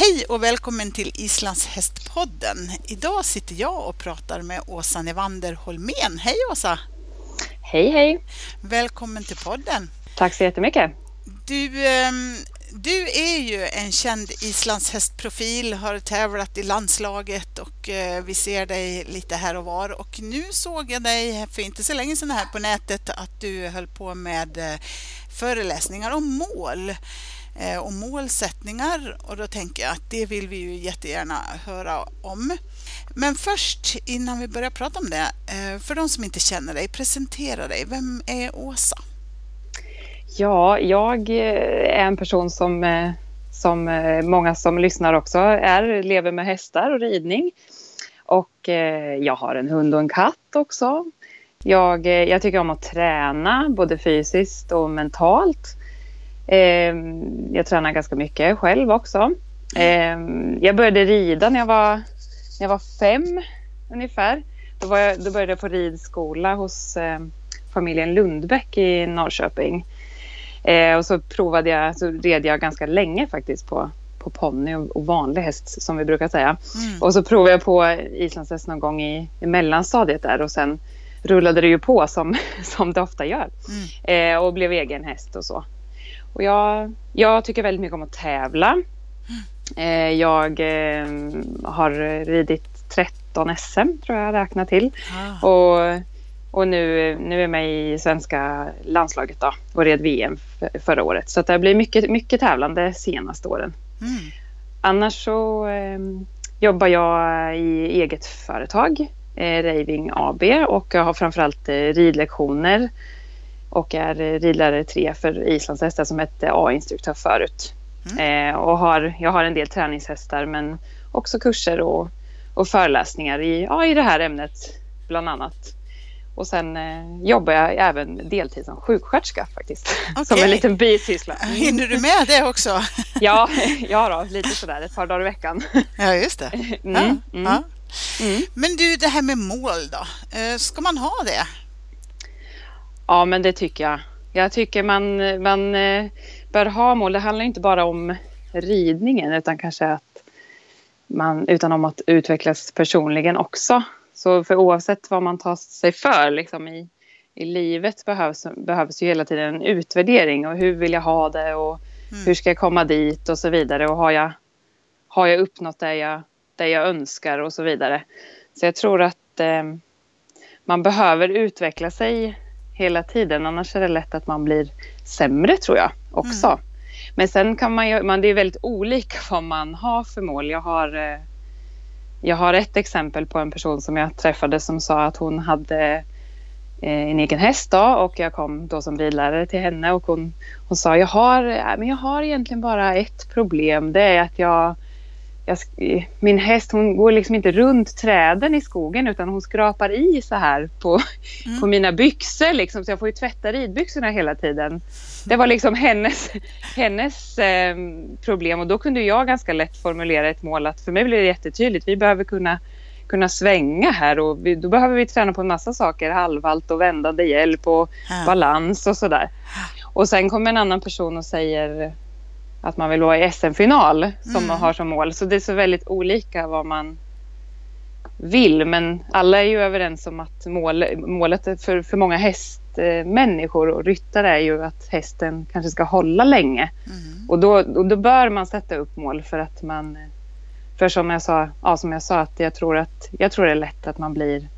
Hej och välkommen till Islands hästpodden. Idag sitter jag och pratar med Åsa Nevander Holmén. Hej Åsa! Hej hej! Välkommen till podden. Tack så jättemycket. Du, ehm, du är ju en känd islandshästprofil, har tävlat i landslaget och eh, vi ser dig lite här och var. Och nu såg jag dig för inte så länge sedan här på nätet att du höll på med eh, föreläsningar om mål Eh, och målsättningar och då tänker jag att det vill vi ju jättegärna höra om. Men först innan vi börjar prata om det, eh, för de som inte känner dig, presentera dig. Vem är Åsa? Ja, jag eh, är en person som, som många som lyssnar också är, lever med hästar och ridning. Och jag har en hund och en katt också. Jag, jag tycker om att träna både fysiskt och mentalt. Jag tränar ganska mycket själv också. Jag började rida när jag var, när jag var fem ungefär. Då, jag, då började jag på ridskola hos familjen Lundbäck i Norrköping. Och så provade jag, så red jag ganska länge faktiskt på, på ponny och, och, vanlig häst som vi brukar säga. Mm. Och så provade jag på islandshäst någon gång i, i mellanstadiet där och sen rullade det ju på som, som det ofta gör. Mm. Eh, och blev egen häst och så. Och jag, jag tycker väldigt mycket om att tävla. Eh, jag eh, har ridit 13 SM tror jag räknar till. Ah. Och och nu, nu är jag med i svenska landslaget då, och red VM förra året. Så det har blivit mycket, mycket tävlande senaste åren. Mm. Annars så eh, jobbar jag i eget företag, eh, Raving AB och jag har framförallt eh, ridlektioner och är ridlärare 3 för islandshästar som hette A-instruktör förut. Mm. Eh, och har, jag har en del träningshästar men också kurser och, och föreläsningar i, ja, i det här ämnet bland annat. Och sen eh, jobbar jag även deltid som sjuksköterska faktiskt. Okay. Som en liten bisyssla. Hinner du med det också? ja, ja då, lite sådär ett par dagar i veckan. ja, just det. Mm, ja, mm. Ja. Mm. Men du, det här med mål då? Eh, ska man ha det? Ja, men det tycker jag. Jag tycker man, man eh, bör ha mål. Det handlar inte bara om ridningen utan kanske att man, utan om att utvecklas personligen också. Så för oavsett vad man tar sig för liksom i, i livet behövs, behövs ju hela tiden en utvärdering och hur vill jag ha det och mm. hur ska jag komma dit och så vidare och har jag, har jag uppnått det jag, det jag önskar och så vidare. Så jag tror att eh, man behöver utveckla sig hela tiden annars är det lätt att man blir sämre tror jag också. Mm. Men sen kan man ju, man, det är väldigt olika vad man har för mål. Jag har eh, jag har ett exempel på en person som jag träffade som sa att hon hade eh, en egen häst då, och jag kom då som ridlärare till henne och hon, hon sa jag har, men jag har egentligen bara ett problem. Det är att jag, jag, min häst hon går liksom inte runt träden i skogen utan hon skrapar i så här på, mm. på mina byxor liksom, så jag får ju tvätta ridbyxorna hela tiden. Det var liksom hennes, hennes eh, problem och då kunde jag ganska lätt formulera ett mål att för mig blir det jättetydligt. Vi behöver kunna, kunna svänga här och vi, då behöver vi träna på en massa saker. Halvhalt och vändande hjälp och ja. balans och sådär. Och sen kommer en annan person och säger att man vill vara i SM-final som mm. man har som mål. Så det är så väldigt olika vad man vill. Men alla är ju överens om att mål, målet för, för många hästmänniskor och ryttare är ju att hästen kanske ska hålla länge. Mm. Och, då, och då bör man sätta upp mål för att man... För som jag sa, ja, som jag sa att jag tror att jag tror det är lätt att man blir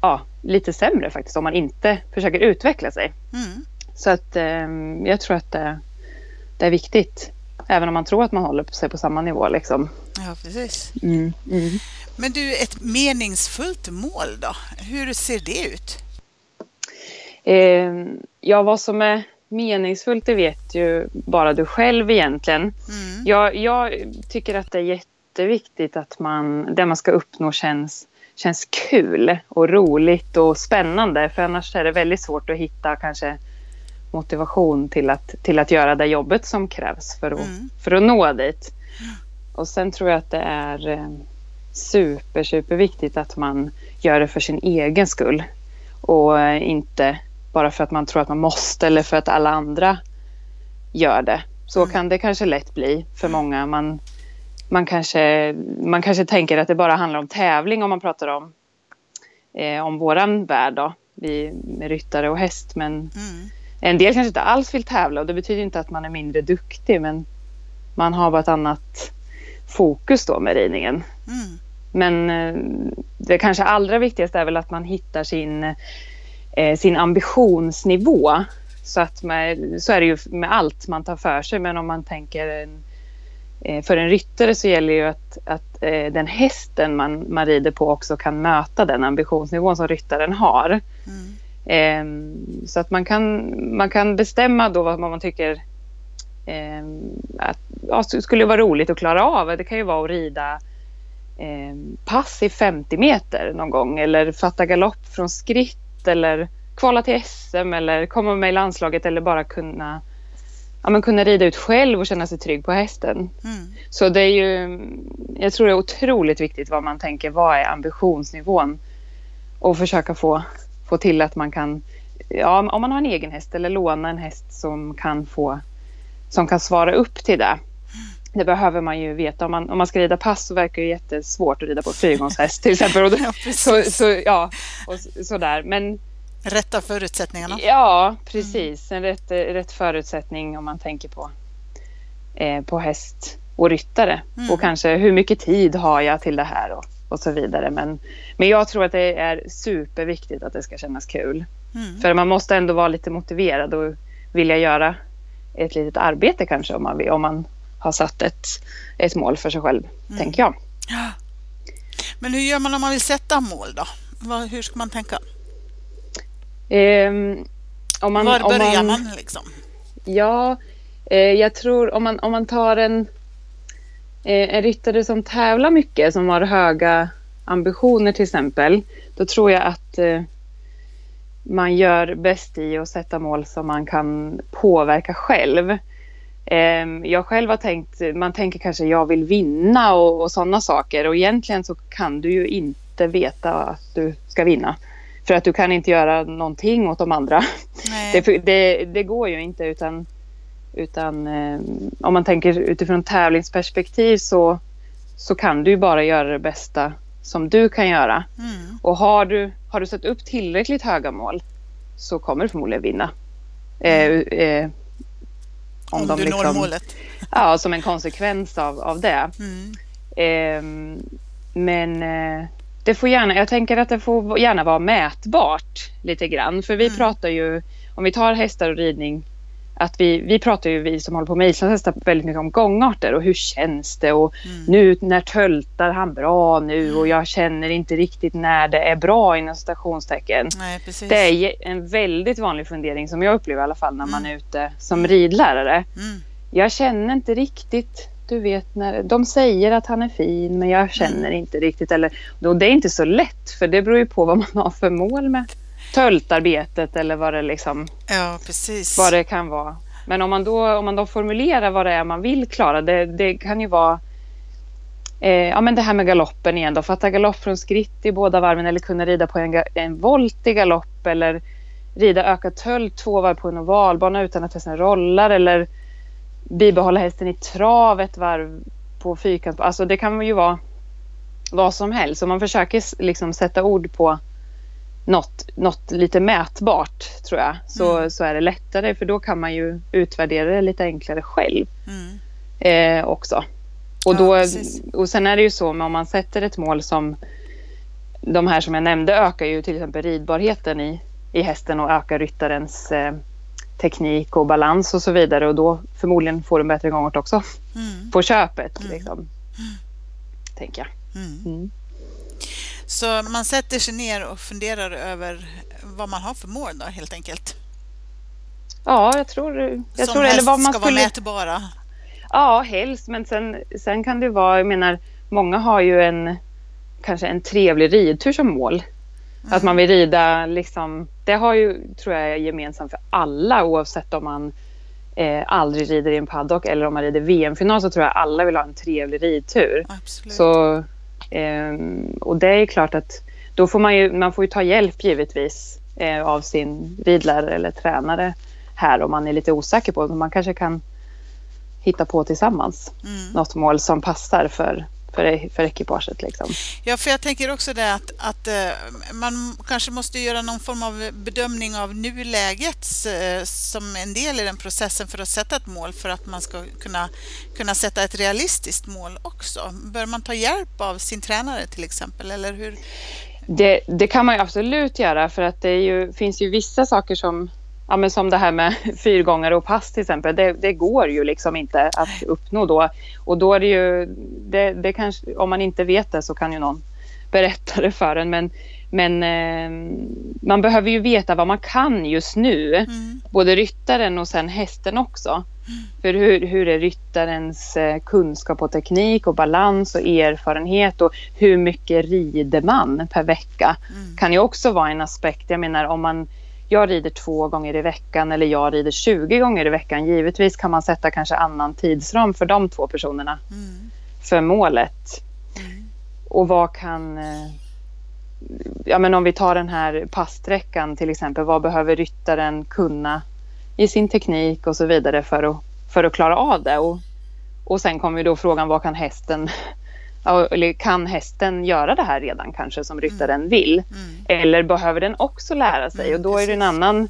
ja, lite sämre faktiskt om man inte försöker utveckla sig. Mm. Så att eh, jag tror att det, det är viktigt. Även om man tror att man håller sig på samma nivå. Liksom. Ja, precis. Mm, mm. Men du, ett meningsfullt mål då? Hur ser det ut? Eh, ja, vad som är meningsfullt det vet ju bara du själv egentligen. Mm. Jag, jag, tycker att det är jätteviktigt att man, det man ska uppnå känns, känns kul och roligt och spännande. För annars är det väldigt svårt att hitta kanske motivation till att, till att göra det jobbet som krävs för att, mm. för att nå dit. Och sen tror jag att det är eh, super, super viktigt att man gör det för sin egen skull. Och eh, inte bara för att man tror att man måste eller för att alla andra gör det. Så mm. kan det kanske lätt bli för många. Man, man, kanske, man kanske tänker att det bara handlar om tävling om man pratar om, eh, om våran värld då, vi, med ryttare och häst. Men mm. En del kanske inte alls vill tävla och det betyder inte att man är mindre duktig men man har bara ett annat fokus då med ridningen. Mm. Men eh, det kanske allra viktigaste är väl att man hittar sin, eh, sin ambitionsnivå. Så, att med, så är det ju med allt man tar för sig. Men om man tänker en, eh, för en ryttare så gäller ju att, att den hästen man, man rider på också kan möta den ambitionsnivån som ryttaren har. Mm. Ehm, så att man kan, man kan bestämma då vad man tycker att, ja, skulle vara roligt att klara av. Det kan ju vara att rida eh, pass i 50 meter någon gång eller fatta galopp från skritt eller kvala till SM eller komma med i landslaget eller bara kunna, ja, men kunna rida ut själv och känna sig trygg på hästen. Mm. Så det är ju, jag tror det är otroligt viktigt vad man tänker, vad är ambitionsnivån? Och försöka få, få till att man kan, ja, om man har en egen häst eller låna en häst som kan få, som kan svara upp till det. Det behöver man ju veta. Om man, om man ska rida pass så verkar det jättesvårt att rida på fyrgångshäst till exempel. Och ja, så, så, ja, och sådär. Men, Rätta förutsättningarna. Ja, precis. En rätt, rätt förutsättning om man tänker på, eh, på häst och ryttare. Mm. Och kanske hur mycket tid har jag till det här och, och så vidare. Men, men jag tror att det är superviktigt att det ska kännas kul. Mm. För man måste ändå vara lite motiverad och vilja göra ett litet arbete kanske om man, om man har satt ett, ett mål för sig själv, mm. tänker jag. Men hur gör man om man vill sätta mål då? hur ska man tänka? Um, om man, Var börjar man, man liksom? Ja, eh, jag tror om man, om man tar en, en ryttare som tävlar mycket, som har höga ambitioner till exempel, då tror jag att eh, man gör bäst i att sätta mål som man kan påverka själv. Ehm, jag själv har tänkt, man tänker kanske jag vill vinna och, och sådana saker och egentligen så kan du ju inte veta att du ska vinna. För att du kan inte göra någonting åt de andra. Det, det, det, går ju inte utan, utan eh, om man tänker utifrån tävlingsperspektiv så, så kan du ju bara göra det bästa som du kan göra. Mm. Och har du, har du satt upp tillräckligt höga mål så kommer du förmodligen vinna. Mm. Eh, eh, om, om de du liksom, når målet. Ja, som en konsekvens av, av det. Mm. Eh, men eh, det får gärna, jag tänker att det får gärna vara mätbart lite grann. För vi mm. pratar ju, om vi tar hästar och ridning att vi, vi pratar ju, vi som håller på med islandshästar, väldigt mycket om gångarter och hur känns det och mm. nu när töltar han bra nu och jag känner inte riktigt när det är bra inom citationstecken. Nej, det är en väldigt vanlig fundering som jag upplever i alla fall när mm. man är ute som ridlärare. Mm. Jag känner inte riktigt, du vet när de säger att han är fin men jag känner mm. inte riktigt eller och det är inte så lätt för det beror ju på vad man har för mål med töltarbetet eller vad det liksom ja, precis. vad det kan vara. Men om man då, om man då formulerar vad det är man vill klara, det, det kan ju vara eh, ja, men det här med galoppen igen då, fatta galopp från skritt i båda varven eller kunna rida på en, en volt i galopp eller rida ökad tölt två varv på en ovalbana utan att hästen rollar eller bibehålla hästen i trav ett varv på fyrkant. Alltså det kan ju vara vad som helst. Om man försöker liksom sätta ord på något, något lite mätbart tror jag så, mm. så är det lättare för då kan man ju utvärdera det lite enklare själv mm. eh, också. Och, då, ja, och sen är det ju så om man sätter ett mål som de här som jag nämnde ökar ju till exempel ridbarheten i, i hästen och ökar ryttarens eh, teknik och balans och så vidare och då förmodligen får du en bättre gångart också mm. på köpet. Mm. Liksom, mm. Tänker jag. Så man sätter sig ner och funderar över vad man har för mål då helt enkelt. Ja, jag tror... Jag Som tror eller vad man ska skulle... vara mätbara. Ja, helst. Men sen, sen kan det vara, jag menar, många har ju en kanske en trevlig ridtur som mål. Mm. Att man vill rida liksom, det har ju, tror jag är gemensamt för alla oavsett om man eh, aldrig rider i en paddock eller om man rider VM-final så tror jag alla vill ha en trevlig ridtur. Absolut. Så, och det är klart att då får man ju, man får ju ta hjälp givetvis eh, av sin ridlärare eller tränare här om man är lite osäker på det. Man kanske kan hitta på tillsammans mm. något mål som passar för för, för ekipaget. Liksom. Ja, för jag tänker också det att, att uh, man kanske måste göra någon form av bedömning av nuläget uh, som en del i den processen för att sätta ett mål för att man ska kunna, kunna sätta ett realistiskt mål också. Bör man ta hjälp av sin tränare till exempel, eller hur? Det, det kan man ju absolut göra för att det ju, finns ju vissa saker som ja, men som det här med fyrgångare och pass till exempel, det, det, går ju liksom inte att uppnå då. Och då är det ju, det, det kanske, om man inte vet det så kan ju någon berätta det för en. Men, men eh, man behöver ju veta vad man kan just nu. Mm. Både ryttaren och sen hästen också. Mm. För hur, hur är ryttarens eh, kunskap och teknik och balans och erfarenhet och hur mycket rider man per vecka? Mm. Kan ju också vara en aspekt. Jag menar om man jag rider två gånger i veckan eller jag rider 20 gånger i veckan. Givetvis kan man sätta kanske annan tidsram för de två personerna mm. för målet. Mm. Och vad kan... Eh, ja, men om vi tar den här passsträckan till exempel. Vad behöver ryttaren kunna i sin teknik och så vidare för att, för att klara av det? Och, och sen kommer då frågan vad kan hästen eller kan hästen göra det här redan kanske som ryttaren mm. vill? Mm. Eller behöver den också lära sig? Mm, och då är det en annan...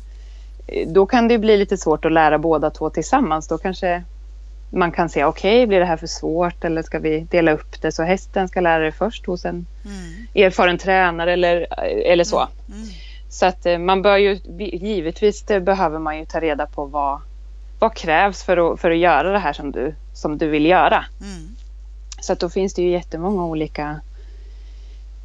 Då kan det bli lite svårt att lära båda två tillsammans. Då kanske man kan se, okej, okay, blir det här för svårt eller ska vi dela upp det så hästen ska lära det först hos en mm. erfaren tränare eller, eller så. Mm. mm. Så att eh, man bör ju, givetvis behöver man ju ta reda på vad, vad krävs för att, för att göra det här som du, som du vill göra. Mm. Så att då finns det ju jättemånga olika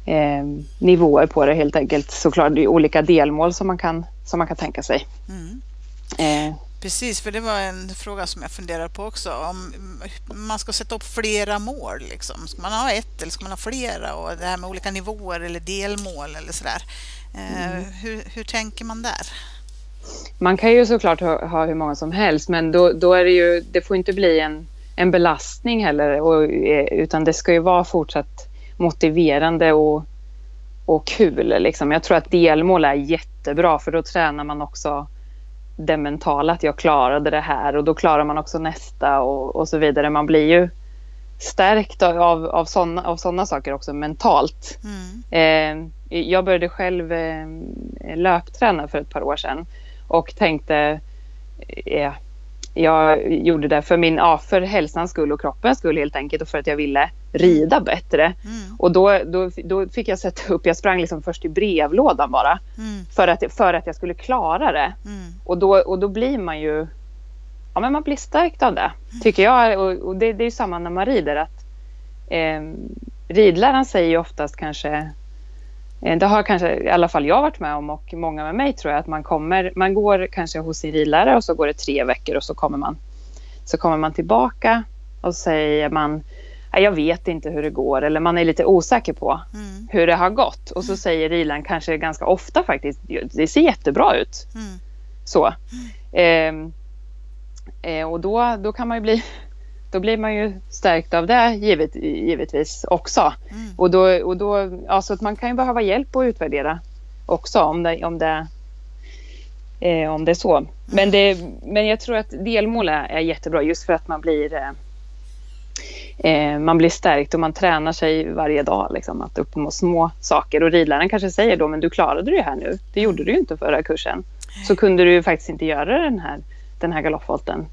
eh, nivåer på det helt enkelt. Såklart det är olika delmål som man kan, som man kan tänka sig. Mm. Eh. Precis, för det var en fråga som jag funderar på också. Om man ska sätta upp flera mål, liksom. ska man ha ett eller ska man ha flera? Och det här med olika nivåer eller delmål eller sådär. Eh, mm. hur, hur tänker man där? Man kan ju såklart ha, ha hur många som helst, men då, då är det ju, det får inte bli en en belastning heller, och, eh, utan det ska ju vara fortsatt motiverande och, och kul. Liksom. Jag tror att delmål är jättebra för då tränar man också det mentala, att jag klarade det här och då klarar man också nästa och, och så vidare. Man blir ju stärkt av, av sådana av såna saker också mentalt. Mm. Eh, jag började själv eh, löpträna för ett par år sedan och tänkte eh, jag gjorde det för min, ja, för hälsans skull och kroppens skull helt enkelt och för att jag ville rida bättre. Mm. Och då, då, då fick jag sätta upp, jag sprang liksom först i brevlådan bara. Mm. För, att, för att jag skulle klara det. Mm. Och, då, och då blir man ju, ja men man blir stärkt av det. Tycker jag. Och, och det, det är ju samma när man rider. att eh, Ridläraren säger ju oftast kanske det har kanske i alla fall jag varit med om och många med mig tror jag att man kommer, man går kanske hos sin ridlärare och så går det tre veckor och så kommer man, så kommer man tillbaka och säger man jag vet inte hur det går eller man är lite osäker på mm. hur det har gått och så säger ridläraren kanske ganska ofta faktiskt det ser jättebra ut. Mm. Så. Mm. Eh, eh, och då, då kan man ju bli då blir man ju stärkt av det givet, givetvis också. Mm. Och då, och då, alltså att man kan ju behöva hjälp att utvärdera också om det, om det, eh, om det är så. Mm. Men, det, men jag tror att delmål är, är jättebra just för att man blir eh, eh, man blir stärkt och man tränar sig varje dag liksom, att uppnå små saker. Och ridläraren kanske säger då, men du klarade det här nu. Det gjorde du ju inte förra kursen. Så kunde du faktiskt inte göra den här, den här galoppvolten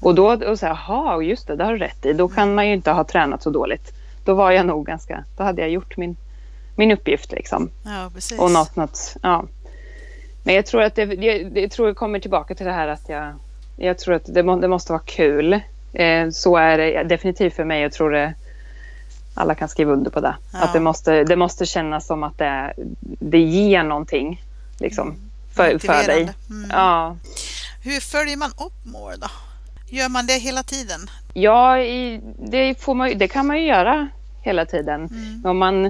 och då och så jaha, just det, det har du rätt i. Då kan man ju inte ha tränat så dåligt. Då var jag nog ganska, då hade jag gjort min, min uppgift liksom. Ja, precis. Och något, något, ja. Men jag tror att det, jag, jag tror jag kommer tillbaka till det här att jag, jag tror att det, må, det måste vara kul. Eh, så är det definitivt för mig. Jag tror det, alla kan skriva under på det. Ja. Att det måste, det måste kännas som att det, det ger någonting liksom, för, för dig. Mm. Ja. Hur följer man upp mål då? Gör man det hela tiden? Ja, det, får man, det kan man ju göra hela tiden. Mm. Om man,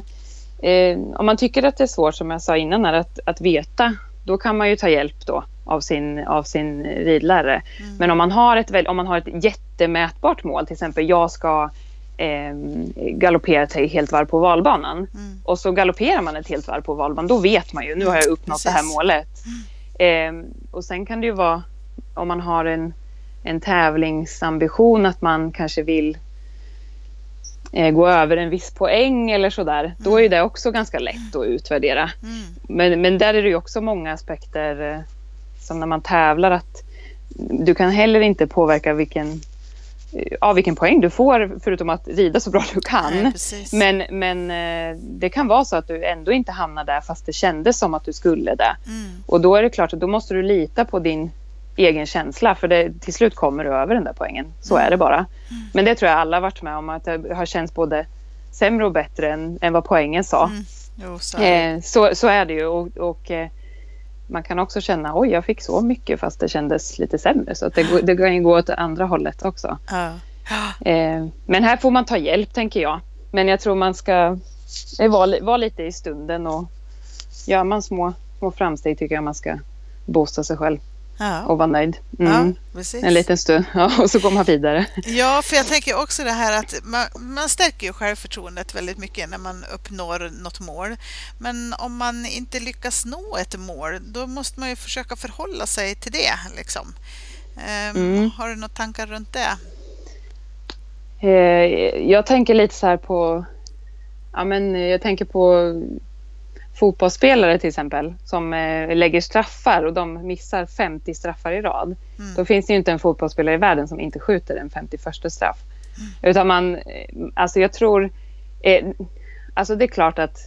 eh, om man tycker att det är svårt, som jag sa innan, här, att, att veta, då kan man ju ta hjälp då av sin, av sin ridlärare. Mm. Men om man, har ett, om man har ett jättemätbart mål, till exempel jag ska eh, galoppera till helt varv på valbanan mm. och så galopperar man ett helt varv på valbanan, då vet man ju nu har jag uppnått Precis. det här målet. Eh, och sen kan det ju vara om man har en, en tävlingsambition att man kanske vill eh, gå över en viss poäng eller sådär, mm. då är mm. det också ganska lätt att utvärdera. Mm. Men, men där är det ju också många aspekter eh, som när man tävlar att du kan heller inte påverka vilken ja, vilken poäng du får förutom att rida så bra du kan. Nej, men men eh, det kan vara så att du ändå inte hamnar där fast det kändes som att du skulle det. Mm. Och då är det klart att då måste du lita på din egen känsla för det, till slut kommer du över den där poängen. Så är det bara. Men det tror jag alla varit med om att det har känts både sämre och bättre än, än vad poängen sa. Mm. Jo, så, eh, så, så, är det ju. Och, och eh, man kan också känna oj jag fick så mycket fast det kändes lite sämre. Så det, det kan ju gå åt andra hållet också. Ja. Eh, men här får man ta hjälp tänker jag. Men jag tror man ska eh, vara, vara lite i stunden och gör man små, små framsteg tycker jag man ska boosta sig själv. Ja. och vara nöjd. Mm. Ja, en liten stund ja, och så går man vidare. Ja, för jag tänker också det här att man, man stärker ju självförtroendet väldigt mycket när man uppnår något mål. Men om man inte lyckas nå ett mål, då måste man ju försöka förhålla sig till det. Liksom. Um, mm. Har du några tankar runt det? Eh, jag tänker lite så här på, ja men jag tänker på fotbollsspelare till exempel som eh, lägger straffar och de missar 50 straffar i rad. Mm. Då finns det ju inte en fotbollsspelare i världen som inte skjuter en 51 straff. Mm. Utan man, eh, alltså jag tror, eh, alltså det är klart att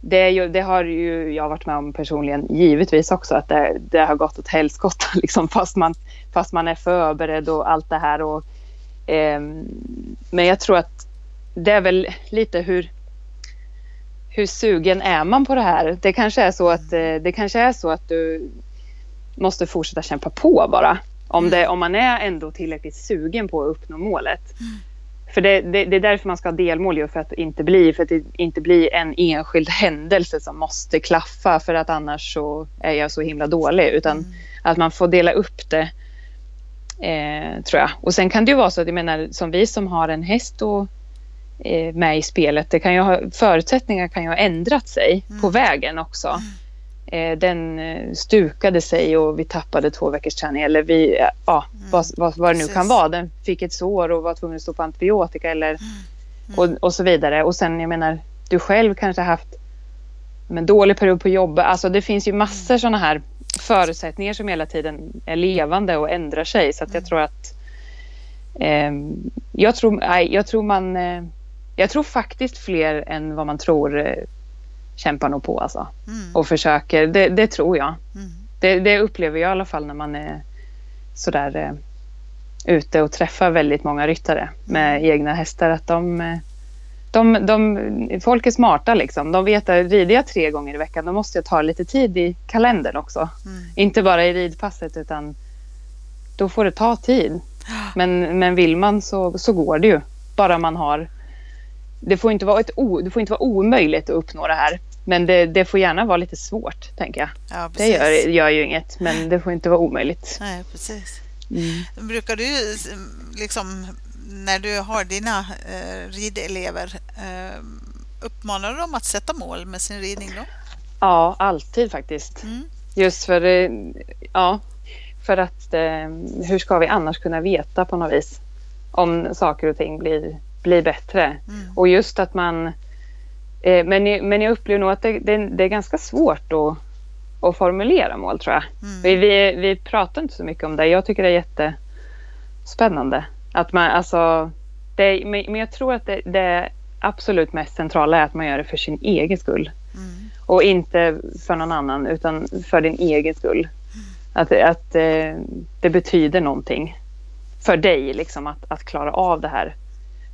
det, ju, det, har ju jag varit med om personligen givetvis också att det, det har gått åt helskotta liksom fast man, fast man är förberedd och allt det här. Och, eh, men jag tror att det är väl lite hur hur sugen är man på det här? Det kanske är så att, eh, det kanske är så att du måste fortsätta kämpa på bara. Om, mm. det, om man är ändå tillräckligt sugen på att uppnå målet. Mm. För det, det, det, är därför man ska ha delmål, ju, för att inte bli, för att det inte blir en enskild händelse som måste klaffa för att annars så är jag så himla dålig. Utan mm. att man får dela upp det, eh, tror jag. Och sen kan det ju vara så att, jag menar, som vi som har en häst och med i spelet. Det kan ju ha, förutsättningar kan ju ha ändrat sig mm. på vägen också. Mm. Eh, den eh, stukade sig och vi tappade två veckors träning. Eller vi, ja, mm. vad, vad, vad, det nu Precis. kan vara. Den fick ett sår och var tvungen att stå på antibiotika eller, mm. mm. och, och så vidare. Och sen, jag menar, du själv kanske haft en dålig period på jobbet. Alltså det finns ju massor mm. sådana här förutsättningar som hela tiden är levande och ändrar sig. Så jag tror att eh, jag, tror, nej, jag tror man eh, jag tror faktiskt fler än vad man tror eh, kämpar nog på alltså. Mm. Och försöker, det, det tror jag. Mm. Det, det, upplever jag i alla fall när man är sådär eh, ute och träffar väldigt många ryttare med mm. egna hästar. Att de, eh, de, de, folk är smarta liksom. De vet att rider jag tre gånger i veckan då måste jag ta lite tid i kalendern också. Mm. Inte bara i ridpasset utan då får det ta tid. Men, men vill man så, så går det ju. Bara man har det får inte vara, ett o, det får inte vara omöjligt att uppnå det här. Men det, det får gärna vara lite svårt, tänker jag. Ja, det gör, gör ju inget, men det får inte vara omöjligt. Nej, precis. Mm. Brukar du, liksom, när du har dina eh, ridelever, eh, uppmanar du dem att sätta mål med sin ridning då? Ja, alltid faktiskt. Mm. Just för, eh, ja, för att eh, hur ska vi annars kunna veta på något vis om saker och ting blir bli bättre. Mm. Och just att man... Eh, men, men jag upplever nog att det, det, det, är ganska svårt att, att formulera mål tror jag. Mm. Vi, vi, vi pratar inte så mycket om det. Jag tycker det är jättespännande. Att man, alltså, det, men jag tror att det, det absolut mest centrala är att man gör det för sin egen skull. Mm. Och inte för någon annan utan för din egen skull. Mm. Att, att eh, det betyder någonting för dig liksom att, att klara av det här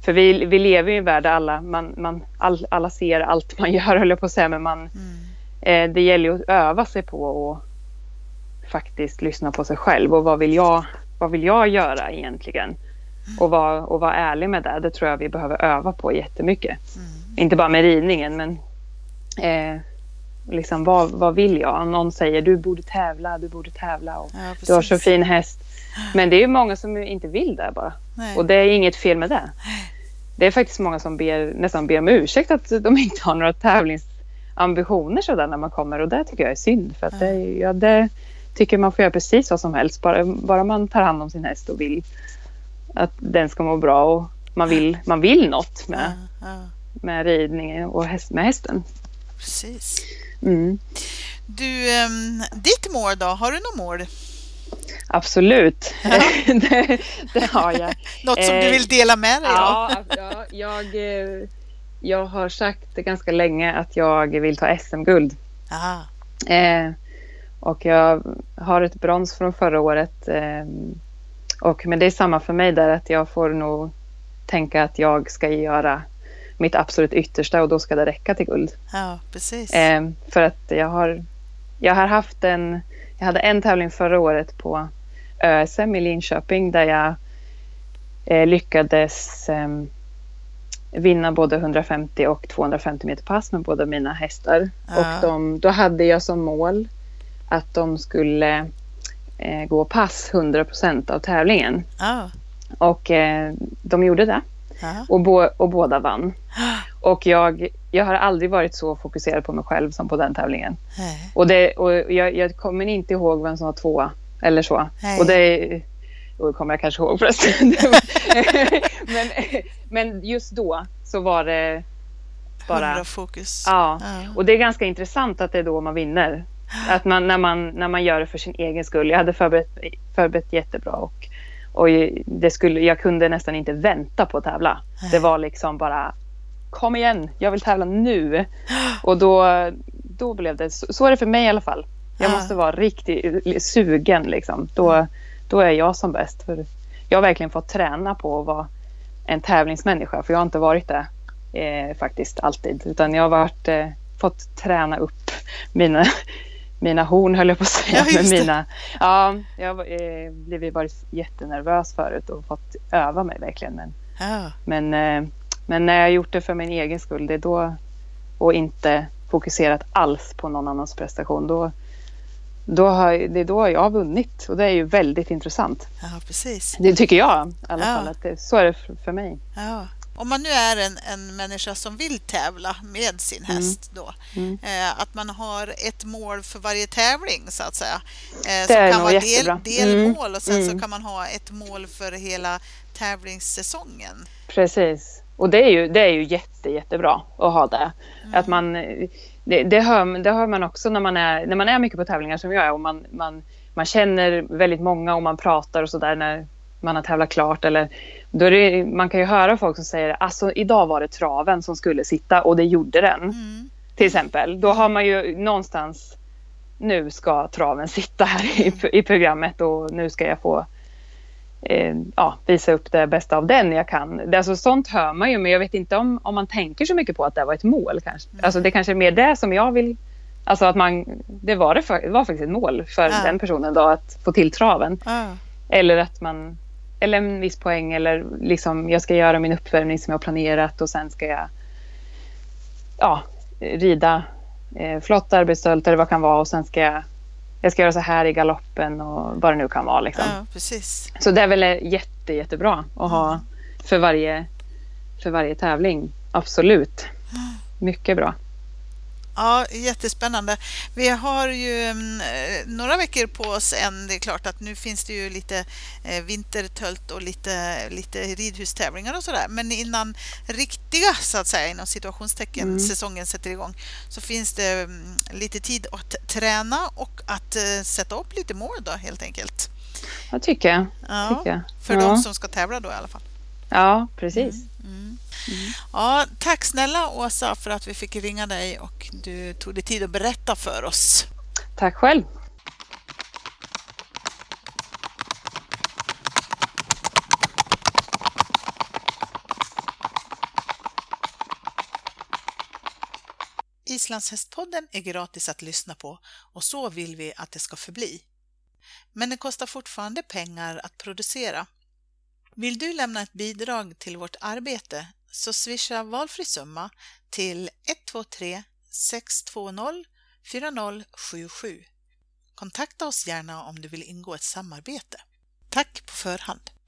för vi, vi lever i en värld där alla, man, man, all, alla ser allt man gör, höll jag på att säga. Men man, mm. eh, det gäller ju att öva sig på att faktiskt lyssna på sig själv. Och vad vill jag, vad vill jag göra egentligen? Mm. Och vara och var ärlig med det. Det tror jag vi behöver öva på jättemycket. Mm. Inte bara med ridningen, men Eh, liksom, vad, vad vill jag? Någon säger du borde tävla, du borde tävla och Ja, du har så fin häst. Men det är ju många som inte vill det bara. Nej. Och det är inget fel med det. Det är faktiskt många som ber, nästan ber om ursäkt att de inte har några tävlingsambitioner sådär när man kommer och det tycker jag är synd. För att det, ja, det tycker man får göra precis vad som helst. Bara, bara man tar hand om sin häst och vill att den ska må bra och man vill, man vill något med, med ridningen och häst, med hästen. precis. Mm. Du, um, ditt mål då? Har du något mål? Absolut, det, det har jag. Något som du vill dela med dig av? Ja, ja jag, eh, jag har sagt ganska länge att jag vill ta SM-guld. Eh, och jag har ett brons från förra året. Eh, och, men det är samma för mig där att jag får nog tänka att jag ska göra mitt absolut yttersta och då ska det räcka till guld. Ja, precis. Eh, för att jag har, jag har haft en, jag hade en tävling förra året på ÖSM i Linköping där jag eh, lyckades eh, vinna både 150 och 250 meter pass med båda mina hästar. Ja. Och de, då hade jag som mål att de skulle eh, gå pass 100 procent av tävlingen. Ja, Och eh, de gjorde det. ja. Och, bo, och båda vann. Och jag, jag har aldrig varit så fokuserad på mig själv som på den tävlingen. Nej. Och, det, och jag, jag kommer inte ihåg vem som var tvåa eller så. Nej. Och det och det kommer jag kanske ihåg förresten. Men, men just då så var det bara... Hundra fokus. Ja. Ja. Och det är ganska intressant att det är då man vinner. Att man, när, man, när man gör det för sin egen skull. Jag hade förberett, förberett jättebra och, och det skulle, jag kunde nästan inte vänta på att tävla. Det var liksom bara kom igen, jag vill tävla nu. Och då, då blev det, så, så är det för mig i alla fall. Jag Ja. måste vara riktigt sugen liksom. Då, då är jag som bäst. För jag har verkligen fått träna på att vara en tävlingsmänniska. För jag har inte varit det eh, faktiskt alltid. Utan jag har varit, eh, fått träna upp mina, mina horn höll jag på att säga. Ja, men mina, ja, jag har eh, blivit varit jättenervös förut och fått öva mig verkligen. Men, Ja. men, eh, men när jag har gjort det för min egen skull det då, och inte fokuserat alls på någon annans prestation. Då, då har, det är då jag har vunnit och det är ju väldigt intressant. ja, precis. Det tycker jag i alla Ja. fall. Att det, så är det för, mig. Ja. Om man nu är en, en människa som vill tävla med sin häst då, Mm. eh, att man har ett mål för varje tävling så att säga. Eh, Det som är kan vara del, jättebra. delmål och sen så Mm. kan man ha ett mål för hela tävlingssäsongen. Precis. Och det är ju, det är ju jätte, jättebra att ha det. Att man, det, det, hör, det hör man också när man, är, när man är mycket på tävlingar som jag är och man, man, man känner väldigt många och man pratar och sådär när man har tävlat klart. Eller, då är det, man kan ju höra folk som säger alltså idag var det traven som skulle sitta och det gjorde den. Mm. Till exempel. Då har man ju någonstans nu ska traven sitta här i, i programmet och nu ska jag få eh, ja, visa upp det bästa av den jag kan. Det, alltså, sånt hör man ju men jag vet inte om, om man tänker så mycket på att det var ett mål. Kanske. Alltså, det kanske är mer det som jag vill Alltså att man, det var, det, för, det var faktiskt ett mål för Ja. den personen då att få till traven. Ja. Eller att man, eller en viss poäng eller liksom jag ska göra min uppvärmning som jag har planerat och sen ska jag ja, rida eh, flott arbetsstöld eller vad det kan vara och sen ska jag, jag ska göra så här i galoppen och vad det nu kan vara. Liksom. ja, precis. Så det är väl jätte, jättebra att ha för varje, för varje tävling. Absolut. Mycket bra. Ja, jättespännande. Vi har ju mm, eh, några veckor på oss än. Det är klart att nu finns det ju lite eh, vintertölt och lite, lite ridhustävlingar och sådär. Men innan riktiga, så att säga, inom situationstecken, säsongen sätter igång så finns det mm, lite tid att träna och att eh, sätta upp lite mål då helt enkelt. Jag tycker jag. Ja, Tycker jag. för ja. de som ska tävla då i alla fall. Ja, precis. Mm. Ja, tack snälla Åsa för att vi fick ringa dig och du tog dig tid att berätta för oss. Tack själv. Islandshästpodden är gratis att lyssna på och så vill vi att det ska förbli. Men det kostar fortfarande pengar att producera. Vill du lämna ett bidrag till vårt arbete så swisha valfri summa till 123 620 4077. Kontakta oss gärna om du vill ingå ett samarbete. Tack på förhand!